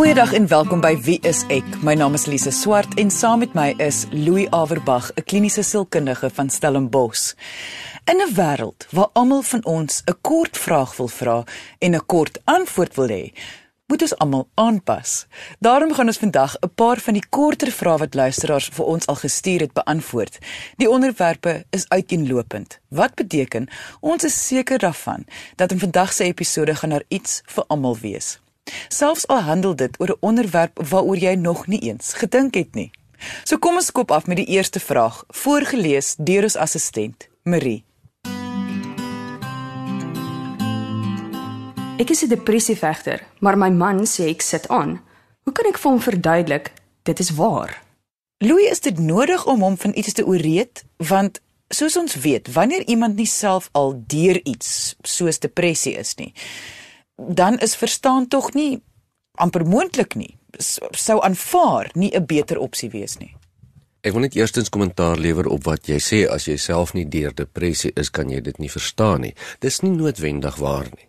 Goeiedag en welkom by Wie is ek? My naam is Lise Swart en saam met my is Louis Averbag, 'n kliniese sielkundige van Stellenbosch. In 'n wêreld waar almal van ons 'n kort vraag wil vra en 'n kort antwoord wil hê, moet ons almal aanpas. Daarom gaan ons vandag 'n paar van die korter vrae wat luisteraars vir ons al gestuur het beantwoord. Die onderwerpe is uiteenlopend. Wat beteken ons is seker daarvan dat in vandag se episode gaan daar iets vir almal wees. Selfs al handel dit oor 'n onderwerp waaroor jy nog nie eens gedink het nie. So kom ons skop af met die eerste vraag, voorgeles deur ons assistent, Marie. Ek is 'n depressievegter, maar my man sê ek sit aan. Hoe kan ek vir hom verduidelik dit is waar? Louis, is dit nodig om hom van iets te ooreed? Want soos ons weet, wanneer iemand nie self al deur iets soos depressie is nie, dan is verstaan tog nie amper moontlik nie. Sou aanvaar nie 'n beter opsie wees nie. Ek wil net eerstens kommentaar lewer op wat jy sê as jy self nie deur depressie is kan jy dit nie verstaan nie. Dis nie noodwendig waar nie.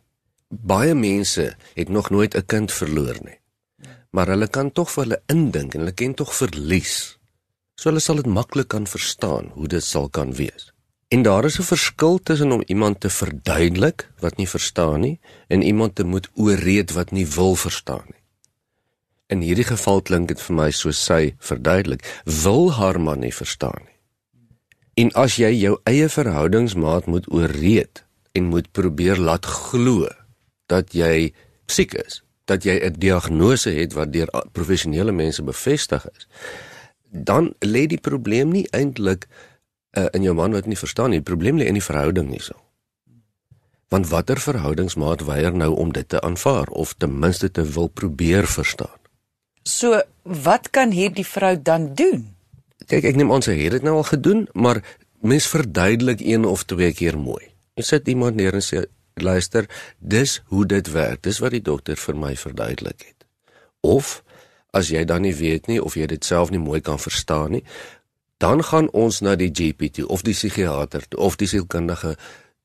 Baie mense het nog nooit 'n kind verloor nie. Maar hulle kan tog vir hulle indink en hulle ken tog verlies. So hulle sal dit maklik kan verstaan hoe dit sal kan wees. En daar is 'n verskil tussen om iemand te verduidelik wat nie verstaan nie en iemand te moet ooreed wat nie wil verstaan nie. In hierdie geval klink dit vir my soos sy verduidelik, wil haar man nie verstaan nie. En as jy jou eie verhoudingsmaat moet ooreed en moet probeer laat glo dat jy siek is, dat jy 'n diagnose het wat deur professionele mense bevestig is, dan lê die probleem nie eintlik uh, in jou man wat nie verstaan nie. Die probleem lê in die verhouding hierso. Want watter verhoudingsmaat weier nou om dit te aanvaar of ten minste te wil probeer verstaan? So, wat kan hierdie vrou dan doen? Kyk, ek neem aan sy het dit nou al gedoen, maar mens verduidelik een of twee keer mooi. Jy sit iemand neer en sê, "Luister, dis hoe dit werk. Dis wat die dokter vir my verduidelik het." Of as jy dan nie weet nie of jy dit self nie mooi kan verstaan nie, dan gaan ons na die GP toe of die psigiater toe of die sielkundige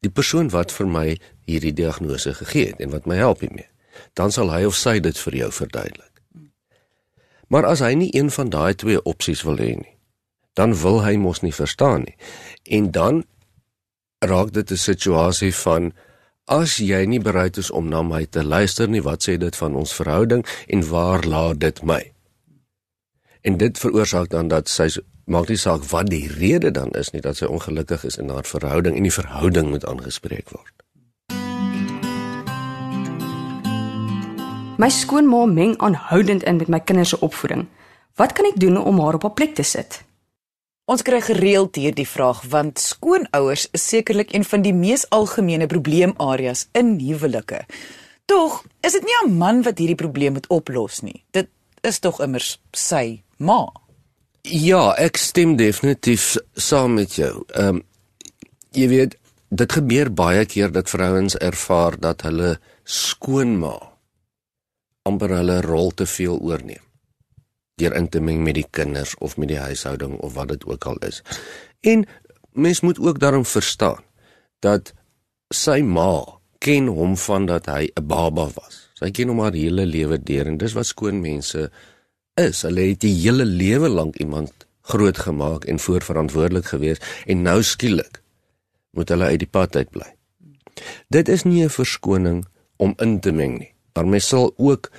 die persoon wat vir my hierdie diagnose gegee het en wat my help hiermee. Dan sal hy of sy dit vir jou verduidelik. Maar as hy nie een van daai twee opsies wil hê nie dan wil hy mos nie verstaan nie. En dan raak dit 'n situasie van as jy nie bereid is om na my te luister nie wat sê dit van ons verhouding en waar laat dit my? En dit veroorsaak dan dat sy maak nie saak wat die rede dan is nie dat sy ongelukkig is in haar verhouding en die verhouding moet aangespreek word. My skoonma meng aanhoudend in met my kinders se opvoeding. Wat kan ek doen om haar op haar plek te sit? Ons kry gereeld hierdie vraag want skoonouers is sekerlik een van die mees algemene probleemareas in huwelike. Tog is dit nie 'n man wat hierdie probleem moet oplos nie. Dit is tog immers sy ma. Ja, ek stem definitief saam met jou. Ehm um, jy weet, dit gebeur baie keer dat vrouens ervaar dat hulle skoonma amper hulle rol te veel oorneem. Deur in te meng met die kinders of met die huishouding of wat dit ook al is. En mens moet ook daarom verstaan dat sy ma ken hom van dat hy 'n baba was. Sy ken hom haar hele lewe deur en dis wat skoon mense is. Hulle het die hele lewe lank iemand grootgemaak en voorverantwoordelik gewees en nou skielik moet hulle uit die pad uit bly. Dit is nie 'n verskoning om in te meng nie. Maar mens sal ook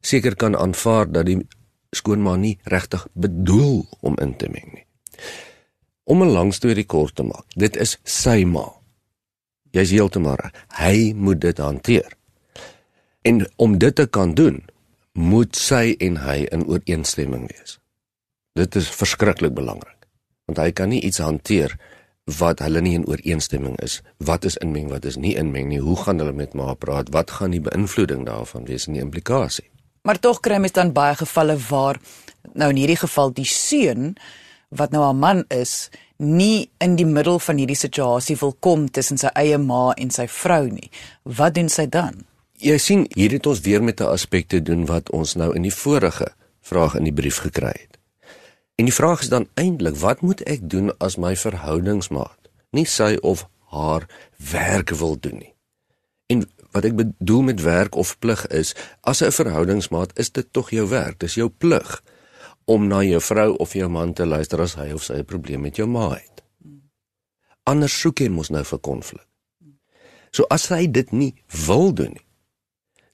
seker kan aanvaar dat die skoonma nie regtig bedoel om in te meng nie. Om 'n lang storie kort te maak, dit is sy ma. Jy's heeltemal reg. Hy moet dit hanteer. En om dit te kan doen, moet sy en hy in ooreenstemming wees. Dit is verskriklik belangrik. Want hy kan nie iets hanteer wat hulle nie in ooreenstemming is. Wat is inmeng, wat is nie inmeng nie? Hoe gaan hulle met ma praat? Wat gaan die beïnvloeding daarvan wees en die implikasie? Maar tog kry mens dan baie gevalle waar nou in hierdie geval die seun wat nou 'n man is, nie in die middel van hierdie situasie wil kom tussen sy eie ma en sy vrou nie. Wat doen sy dan? Jy sien, hier het ons weer met 'n aspek te doen wat ons nou in die vorige vraag in die brief gekry het. En die vraag is dan eintlik, wat moet ek doen as my verhoudingsmaat nie sy of haar werk wil doen nie? En wat ek bedoel met werk of plig is, as 'n verhoudingsmaat is dit tog jou werk, dis jou plig om na jou vrou of jou man te luister as hy of sy 'n probleem met jou ma het. Anders soek jy mos nou vir konflik. So as hy dit nie wil doen nie,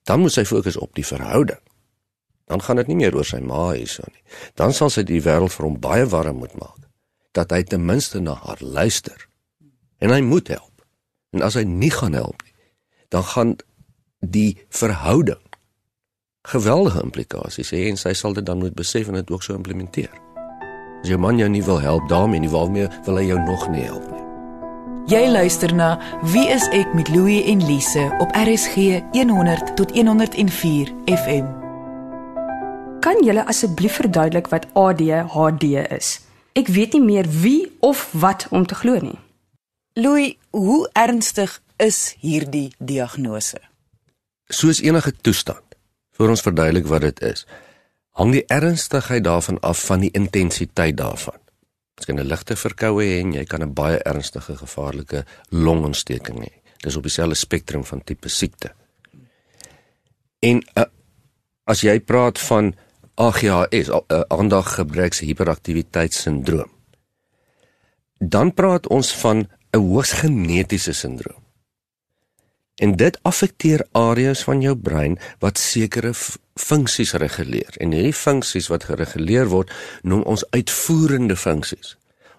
dan moet sy fokus op die verhouding. Dan gaan dit nie meer oor sy ma hierso nie. Dan sal sy die wêreld vir hom baie warm moet maak dat hy ten minste na haar luister. En hy moet help. En as hy nie gaan help nie, dan gaan die verhouding geweldige implikasies hê en sy sal dit dan moet besef en dit ook so implementeer. As jou man jou nie wil help daarmee nie, waarmee wil hy jou nog nie help nie? Jy luister na Wie is ek met Louie en Lise op RSG 100 tot 104 FM. Kan julle asseblief verduidelik wat ADHD is? Ek weet nie meer wie of wat om te glo nie. Louie, hoe ernstig is hierdie diagnose? Soos enige toestand vir ons verduidelik wat dit is. Hang die ernstigheid daarvan af van die intensiteit daarvan. Jy kan 'n ligte verkoue hê en jy kan 'n baie ernstige gevaarlike longontsteking hê. Dis op dieselfde spektrum van tipe siekte. En uh, as jy praat van AGHS, uh, aandaggebreks hiperaktiwiteitssindroom, dan praat ons van 'n hoogs genetiese sindroom. En dit affekteer areas van jou brein wat sekere funksies reguleer. En hierdie funksies wat gereguleer word, noem ons uitvoerende funksies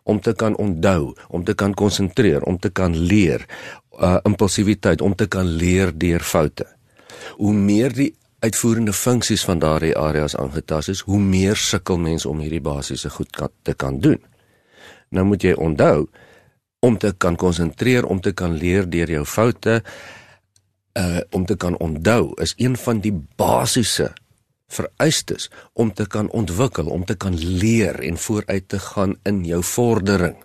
om te kan onthou, om te kan konsentreer, om te kan leer, uh impulsiwiteit, om te kan leer deur foute. Hoe meer die uitvoerende funksies van daardie areas aangetast is, hoe meer sukkel mense om hierdie basiese goed kan, te kan doen. Nou moet jy onthou om te kan konsentreer, om te kan leer deur jou foute, uh om te kan onthou is een van die basiese vereistes om te kan ontwikkel, om te kan leer en vooruit te gaan in jou vordering.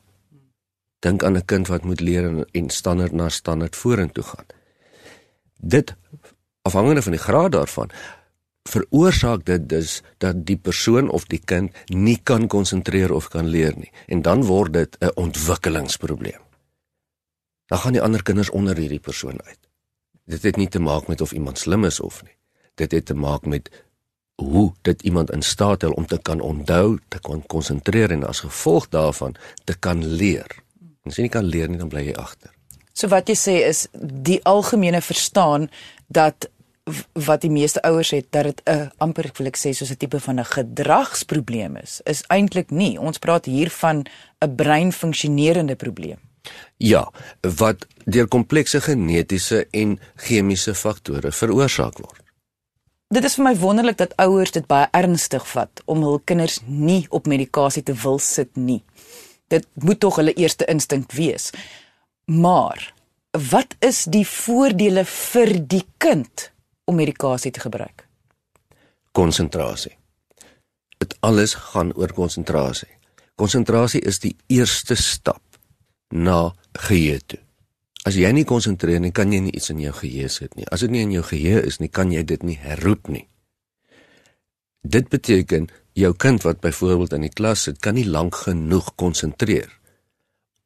Dink aan 'n kind wat moet leer en, en standaard na standaard vorentoe gaan. Dit afhangende van die graad daarvan veroorsaak dit dus dat die persoon of die kind nie kan konsentreer of kan leer nie en dan word dit 'n ontwikkelingsprobleem. Dan gaan die ander kinders onder hierdie persoon uit dit het nie te maak met of iemand slim is of nie. Dit het te maak met hoe dit iemand in staat stel om te kan onthou, te kan konsentreer en as gevolg daarvan te kan leer. En as jy nie kan leer nie, dan bly jy agter. So wat jy sê is die algemene verstaan dat wat die meeste ouers het dat dit 'n amper wil ek sê soos 'n tipe van 'n gedragsprobleem is, is eintlik nie. Ons praat hier van 'n breinfunksionerende probleem. Ja, wat deur komplekse genetiese en chemiese faktore veroorsaak word. Dit is vir my wonderlik dat ouers dit baie ernstig vat om hul kinders nie op medikasie te wil sit nie. Dit moet tog hulle eerste instink wees. Maar wat is die voordele vir die kind om medikasie te gebruik? Konsentrasie. Dit alles gaan oor konsentrasie. Konsentrasie is die eerste stap na geheue toe. As jy nie konsentreer nie, kan jy nie iets in jou geheue sit nie. As dit nie in jou geheue is nie, kan jy dit nie herroep nie. Dit beteken jou kind wat byvoorbeeld in die klas sit, kan nie lank genoeg konsentreer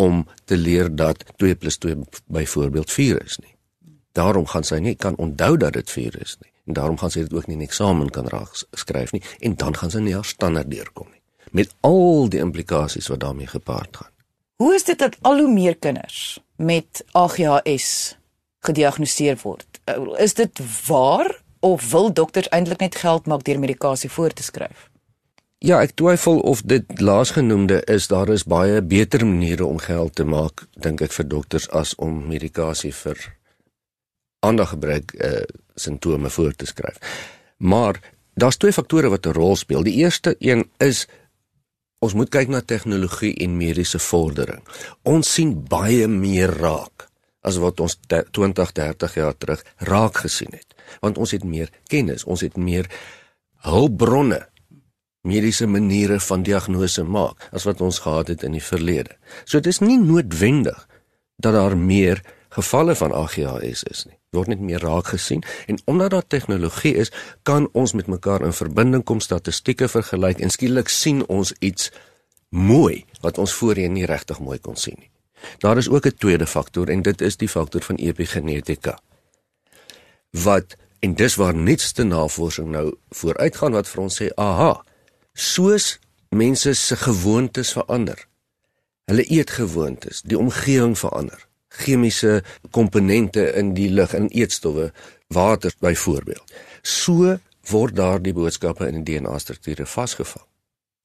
om te leer dat 2 + 2 byvoorbeeld 4 is nie. Daarom gaan sy nie kan onthou dat dit 4 is nie. En daarom gaan sy dit ook nie in eksamen kan raak skryf nie en dan gaan sy nie haar standaard deurkom nie. Met al die implikasies wat daarmee gepaard gaan. Hoe is dit dat al hoe meer kinders met AGHS gediagnoseer word? Uh, is dit waar of wil dokters eintlik net geld maak deur medikasie voor te skryf? Ja, ek twyfel of dit laasgenoemde is. Daar is baie beter maniere om geld te maak, dink ek vir dokters as om medikasie vir ander gebrek uh, simptome voor te skryf. Maar daar's twee faktore wat 'n rol speel. Die eerste een is Ons moet kyk na tegnologie en mediese vordering. Ons sien baie meer raak as wat ons 20, 30 jaar terug raak gesien het, want ons het meer kennis, ons het meer hulpbronne, mediese maniere van diagnose maak as wat ons gehad het in die verlede. So dit is nie noodwendig dat daar meer gevalle van AGHS is nie. Word net meer raak gesien en omdat daar tegnologie is, kan ons met mekaar in verbinding kom, statistieke vergelyk en skielik sien ons iets mooi wat ons voorheen nie regtig mooi kon sien nie. Daar is ook 'n tweede faktor en dit is die faktor van epigenetika. wat en dis waar nuutste navorsing nou vooruitgaan wat vir ons sê, aha, soos mense se gewoontes verander. Hulle eetgewoontes, die omgewing verander. Chemiese komponente in die lug en eetstowwe, water byvoorbeeld. So word daardie boodskappe in die DNA-strukture vasgevang.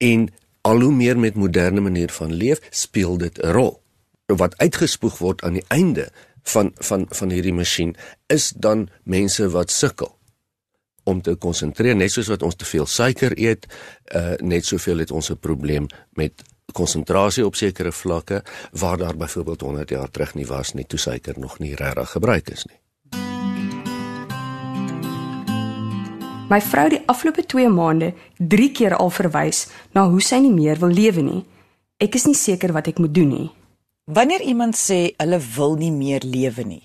En al hoe meer met moderne manier van leef, speel dit 'n rol. Wat uitgespoeg word aan die einde van van van hierdie masjien is dan mense wat sukkel om te konsentreer net soos wat ons te veel suiker eet, uh net soveel het ons 'n probleem met konsentrasie op sekere vlakke waar daar byvoorbeeld 100 jaar terug nie was nie toe suiker nog nie regtig gebruik is nie. My vrou die afgelope 2 maande 3 keer al verwys na hoe sy nie meer wil lewe nie. Ek is nie seker wat ek moet doen nie. Wanneer iemand sê hulle wil nie meer lewe nie,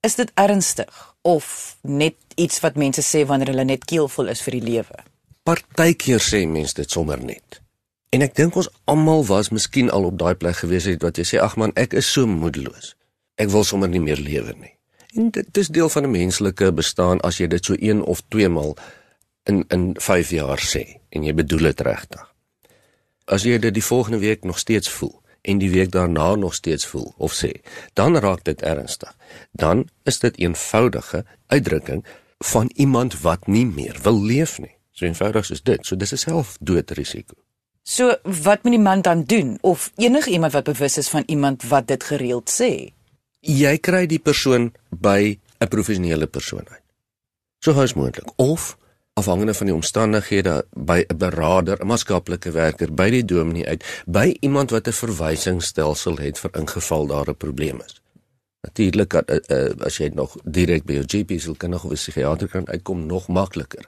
is dit ernstig of net iets wat mense sê wanneer hulle net keelvol is vir die lewe? Partykeer sê mense dit sommer net. En ek dink ons almal was miskien al op daai plek gewees het wat jy sê ag man, ek is so moedeloos. Ek wil sommer nie meer lewe nie. En dit is deel van 'n menslike bestaan as jy dit so een of twee maal in in 5 jaar sê en jy bedoel dit regtig. As jy dit die volgende week nog steeds voel en die week daarna nog steeds voel of sê, dan raak dit ernstig. Dan is dit eenvoudige uitdrukking van iemand wat nie meer wil leef nie. So eenvoudig is dit. So dis 'n selfdoodrisiko. So wat moet die man dan doen of enige iemand wat bewus is van iemand wat dit gereeld sê? jy kry die persoon by 'n professionele persoon uit. So gous moontlik of afhangende van die omstandighede by 'n beraader, 'n maatskaplike werker, by die dominee uit, by iemand wat 'n verwysingsstelsel het vir ingeval daar 'n probleem is. Natuurlik uh, uh, as jy nog direk by jou GP sal kan of 'n psigiatër kan uitkom nog makliker.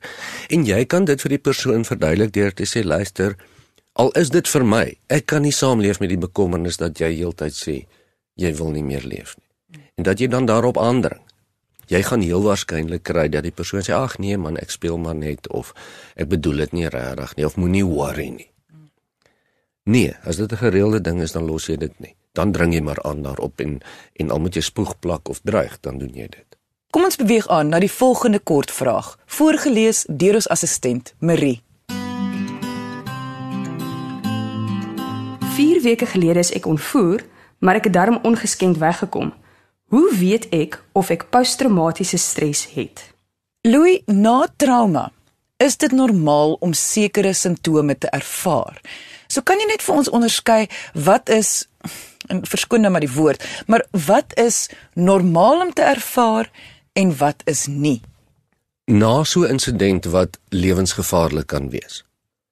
En jy kan dit vir die persoon verduidelik deur te sê luister, al is dit vir my, ek kan nie saamleef met die bekommernis dat jy heeltyd sê jy wil nie meer leef nie en dat jy dan daarop aandring. Jy gaan heel waarskynlik kry dat die persoon sê ag nee man, ek speel maar net of ek bedoel dit nie regtig nie of moenie worry nie. Nee, as dit 'n gereelde ding is dan los jy dit nie. Dan dring jy maar aan daarop en en al moet jy spoeg plak of dreig, dan doen jy dit. Kom ons beweeg aan na die volgende kort vraag, voorgeles deur ons assistent Marie. 4 weke gelede is ek ontvoer, maar ek het darm ongeskend weggekom. Hoe weet ek of ek posttraumatiese stres het? Louis, na trauma, is dit normaal om sekere simptome te ervaar. So kan jy net vir ons onderskei wat is en verskoon nou maar die woord, maar wat is normaal om te ervaar en wat is nie? Na so 'n insident wat lewensgevaarlik kan wees,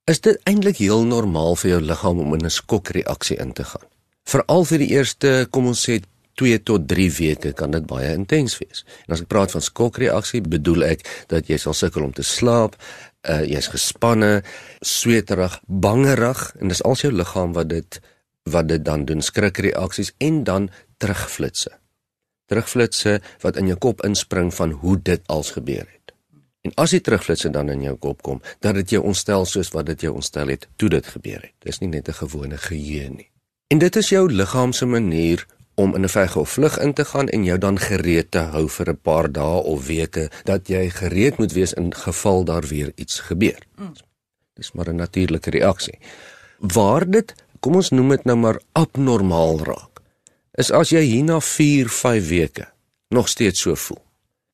is dit eintlik heel normaal vir jou liggaam om in 'n skokreaksie in te gaan. Veral vir die eerste, kom ons sê 2 tot 3 weke kan dit baie intens wees. En as ek praat van skokreaksie, bedoel ek dat jy sal sukkel om te slaap, uh, jy's gespanne, sweterig, bangerig en dis al jou liggaam wat dit wat dit dan doen skrikreaksies en dan terugflitsse. Terugflitsse wat in jou kop inspring van hoe dit als gebeur het. En as die terugflitsse dan in jou kop kom, dat dit jou ontstel soos wat dit jou ontstel het toe dit gebeur het. Dis nie net 'n gewone geheue nie. En dit is jou liggaam se manier om in 'n veg of vlug in te gaan en jou dan gereed te hou vir 'n paar dae of weke dat jy gereed moet wees in geval daar weer iets gebeur. Mm. Dis maar 'n natuurlike reaksie. Waar dit, kom ons noem dit nou maar abnormaal raak, is as jy hierna 4, 5 weke nog steeds so voel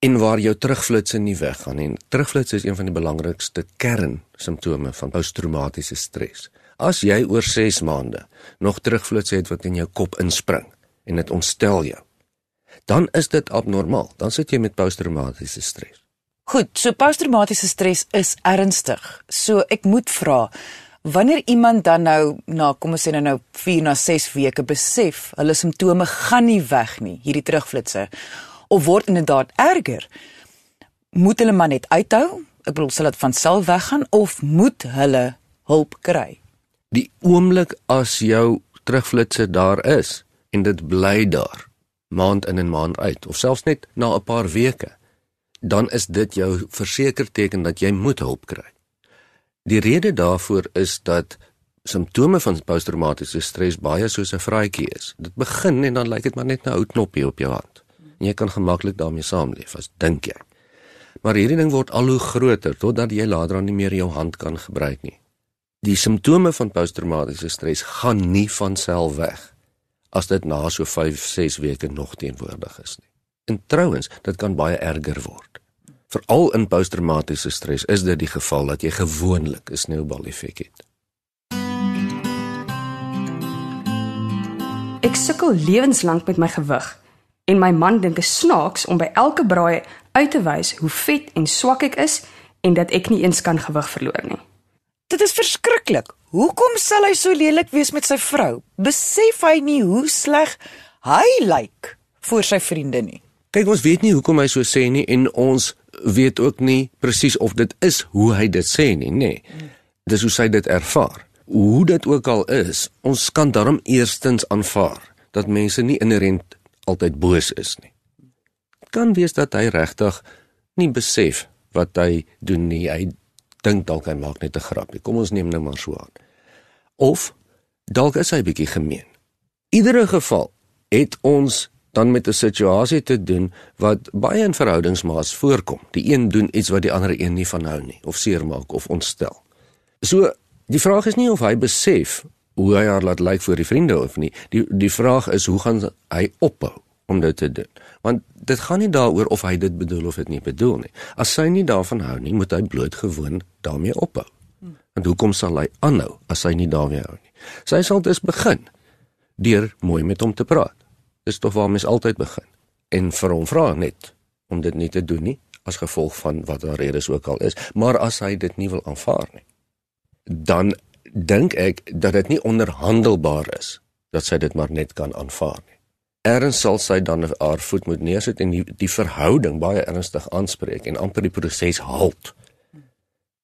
en waar jou terugflitsse nie weggaan en terugflitsse is een van die belangrikste kernsimptome van posttraumatiese stres. As jy oor 6 maande nog terugflitsse het wat in jou kop inspring, en dit ontstel jou. Dan is dit abnormaal. Dan sit jy met posttraumatiese stres. Goed, so posttraumatiese stres is ernstig. So ek moet vra wanneer iemand dan nou na kom ons sê nou 4 na 6 weke besef hulle simptome gaan nie weg nie, hierdie terugflitsse of word inderdaad erger, moet hulle maar net uithou? Ek bedoel sal dit van self weggaan of moet hulle hulp kry? Die oomblik as jou terugflitsse daar is, en dit bly daar maand in en maand uit of selfs net na 'n paar weke dan is dit jou verseker teken dat jy moet hulp kry. Die rede daarvoor is dat simptome van posttraumatiese stres baie soos 'n vraatjie is. Dit begin en dan lyk dit maar net 'n ou knoppie op jou hand. En jy kan gemaklik daarmee saamleef as dink jy. Maar hierdie ding word al hoe groter totdat jy later aan nie meer jou hand kan gebruik nie. Die simptome van posttraumatiese stres gaan nie van self weg as dit na so 5, 6 weke nog teenwoordig is nie. En trouens, dit kan baie erger word. Veral in posttraumatiese stres is dit die geval dat jy gewoonlik 'n sneeubal effek het. Ek sukkel lewenslank met my gewig en my man dink dit snaaks om by elke braai uit te wys hoe vet en swak ek is en dat ek nie eens kan gewig verloor nie. Dit is verskriklik. Hoekom sal hy so lelik wees met sy vrou? Besef hy nie hoe sleg hy lyk vir sy vriende nie? Kyk, ons weet nie hoekom hy so sê nie en ons weet ook nie presies of dit is hoe hy dit sê nie, nê. Nee. Dis hoe sy dit ervaar. Hoe dit ook al is, ons kan daarom eerstens aanvaar dat mense nie inherënt altyd boos is nie. Dit kan wees dat hy regtig nie besef wat hy doen nie. Hy dink dalk hy maak net 'n grapie. Kom ons neem nou maar so aan. Of dalk is hy bietjie gemeen. Iedere geval het ons dan met 'n situasie te doen wat baie in verhoudingsmaas voorkom. Die een doen iets wat die ander een nie van hou nie of seermaak of ontstel. So, die vraag is nie of hy besef hoe hy haar laat lyk vir die vriende of nie. Die die vraag is hoe gaan hy ophou om dit te doen? Want dit gaan nie daaroor of hy dit bedoel of dit nie bedoel nie. As sy nie daarvan hou nie, moet hy bloot gewoon daarmee ophou. En hoekom sal hy aanhou as hy nie daarmee hou nie? Sy sal dus begin deur mooi met hom te praat Dis tog waar mens altyd begin. En vir hom vra net om dit nie te doen nie as gevolg van wat daar redes ook al is, maar as hy dit nie wil aanvaar nie, dan dink ek dat dit nie onderhandelbaar is dat sy dit maar net kan aanvaar nie. Erns sal sy dan haar voet moet neersit en die, die verhouding baie ernstig aanspreek en amper die proses halt.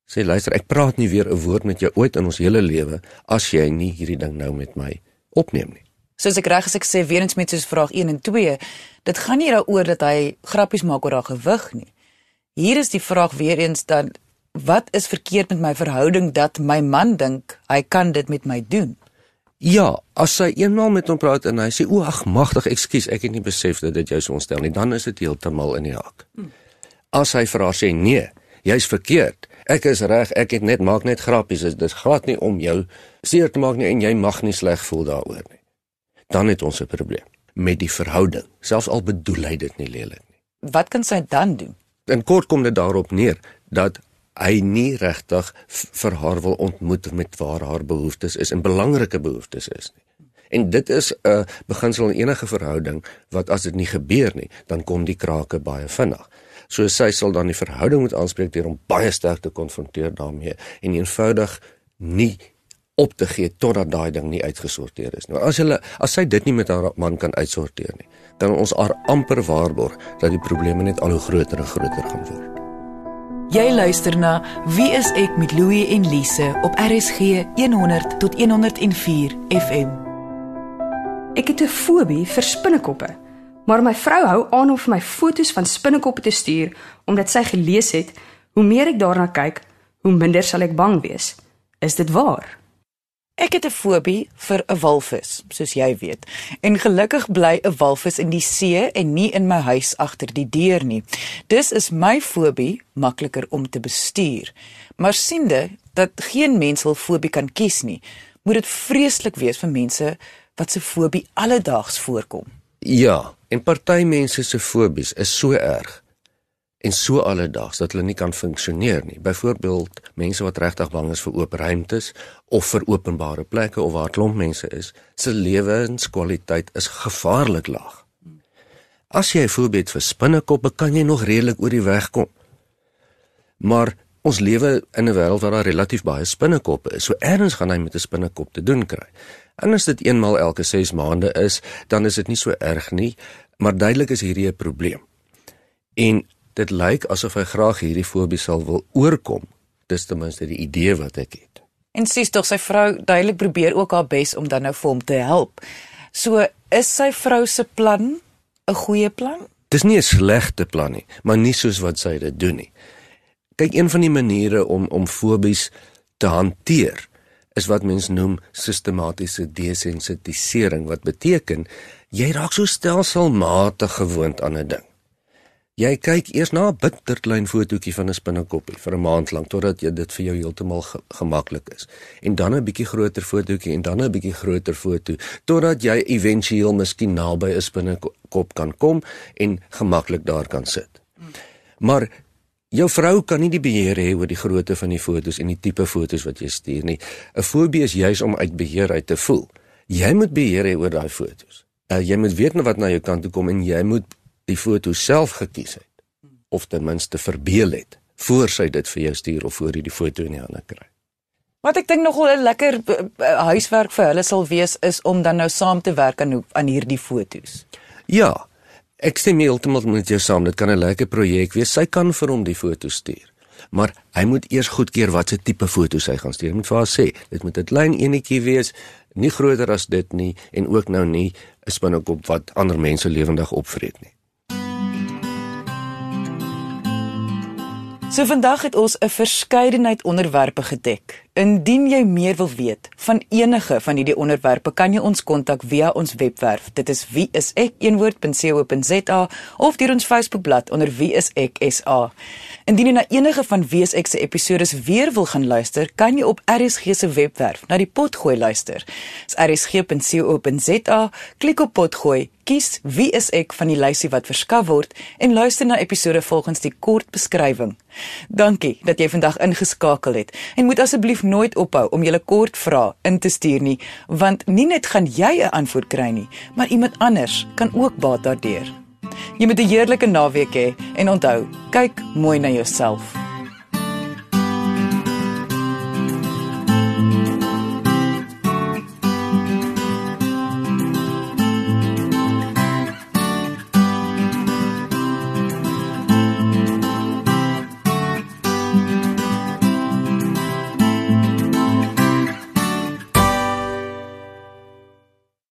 Sê luister, ek praat nie weer 'n woord met jou ooit in ons hele lewe as jy nie hierdie ding nou met my opneem nie soos ek reg as ek sê weer eens met soos vraag 1 en 2, dit gaan nie daaroor dat hy grappies maak oor haar gewig nie. Hier is die vraag weer eens dan wat is verkeerd met my verhouding dat my man dink hy kan dit met my doen? Ja, as sy eenmaal met hom praat en hy sê o, ag magtig, ekskuus, ek het nie besef dat dit jou so ontstel nie, dan is dit heeltemal in die hak. As hy vir haar sê nee, jy's verkeerd. Ek is reg, ek het net maak net grappies, dit glad nie om jou seer te maak nie en jy mag nie sleg voel daaroor nie dan het ons 'n probleem met die verhouding, selfs al bedoel hy dit nie lelik nie. Wat kan sy dan doen? In kort kom dit daarop neer dat hy nie regtig vir haar wil ontmoet met waar haar behoeftes is en belangrike behoeftes is nie. En dit is 'n beginsel in enige verhouding wat as dit nie gebeur nie, dan kom die krake baie vinnig. So sy sal dan die verhouding moet aanspreek deur hom baie sterk te konfronteer daarmee en eenvoudig nie op te gee totdat daai ding nie uitgesorteer is nie. Nou as hulle as sy dit nie met haar man kan uitsorteer nie, dan ons haar amper waarborg dat die probleme net al hoe groter en groter gaan word. Jy luister na Wie is ek met Louie en Lise op RSG 100 tot 104 FM. Ek het 'n fobie vir spinnekoppe, maar my vrou hou aan om vir my foto's van spinnekoppe te stuur omdat sy gelees het hoe meer ek daarna kyk, hoe minder sal ek bang wees. Is dit waar? Ek het 'n fobie vir 'n walvis, soos jy weet. En gelukkig bly 'n walvis in die see en nie in my huis agter die deur nie. Dus is my fobie makliker om te bestuur. Maar siende dat geen mens wil fobie kan kies nie, moet dit vreeslik wees vir mense wat se fobie alledaags voorkom. Ja, en party mense se fobies is so erg en so alledaags dat hulle nie kan funksioneer nie. Byvoorbeeld mense wat regtig bang is vir oop ruimtes of vir openbare plekke of waar klomp mense is, se lewenskwaliteit is gevaarlik laag. As jy voorbeeld vir spinnekoppe kan jy nog redelik oor die weg kom. Maar ons lewe in 'n wêreld waar daar relatief baie spinnekoppe is. So ergens gaan hy met 'n spinnekop te doen kry. En as dit eenmal elke 6 maande is, dan is dit nie so erg nie, maar duidelik is hierdie 'n probleem. En dit lyk asof hy graag hierdie fobie sal wil oorkom. Dis ten minste die idee wat ek het. En sies tog sy vrou duidelik probeer ook haar bes om dan nou vir hom te help. So is sy vrou se plan 'n goeie plan? Dis nie 'n slegte plan nie, maar nie soos wat sy dit doen nie. Kyk, een van die maniere om om fobies te hanteer is wat mens noem sistematiese desensitisering wat beteken jy raak so stelselmatig gewoond aan 'n ding Jy kyk eers na 'n bitterklein fotootjie van 'n spinnekoppie vir 'n maand lank totdat jy dit vir jou heeltemal ge gemaklik is. En dan 'n bietjie groter fotootjie en dan 'n bietjie groter foto totdat jy éventueel miskien naby 'n spinnekop kan kom en gemaklik daar kan sit. Maar jou vrou kan nie die beheer hê oor die grootte van die fotos en die tipe fotos wat jy stuur nie. 'n Fobie is juis om uit beheer uit te voel. Jy moet beheer hê oor daai fotos. Uh, jy moet weet wat na jou kant toe kom en jy moet die foto self gekies het of ten minste verbeel het voor sy dit vir jou stuur of voor jy die foto in die hande kry. Wat ek dink nogal 'n lekker uh, huiswerk vir hulle sal wees is om dan nou saam te werk aan aan hierdie fotos. Ja, ek stem heeltemal met jou saam. Dit kan 'n lekker projek wees. Sy kan vir hom die foto stuur. Maar hy moet eers goedkeur watse tipe foto's hy gaan stuur. Hy moet vir haar sê, dit moet 'n klein enetjie wees, nie groter as dit nie en ook nou nie 'n spinnekop wat ander mense lewendig opvreet nie. So vandag het ons 'n verskeidenheid onderwerpe gedek. Indien jy meer wil weet van enige van hierdie onderwerpe, kan jy ons kontak via ons webwerf. Dit is wieisek.co.za of deur ons Facebookblad onder wieiseksa. Indien jy na enige van Wieisek se episode weer wil gaan luister, kan jy op RSG se webwerf na die potgooi luister. Dis rsg.co.za, klik op potgooi kies wie is ek van die lysie wat verskaf word en luister na episode volgens die kort beskrywing. Dankie dat jy vandag ingeskakel het en moet asseblief nooit ophou om julle kort vrae in te stuur nie, want nie net gaan jy 'n antwoord kry nie, maar iemand anders kan ook baat daardeur. Jy moet 'n heerlike naweek hê he, en onthou, kyk mooi na jouself.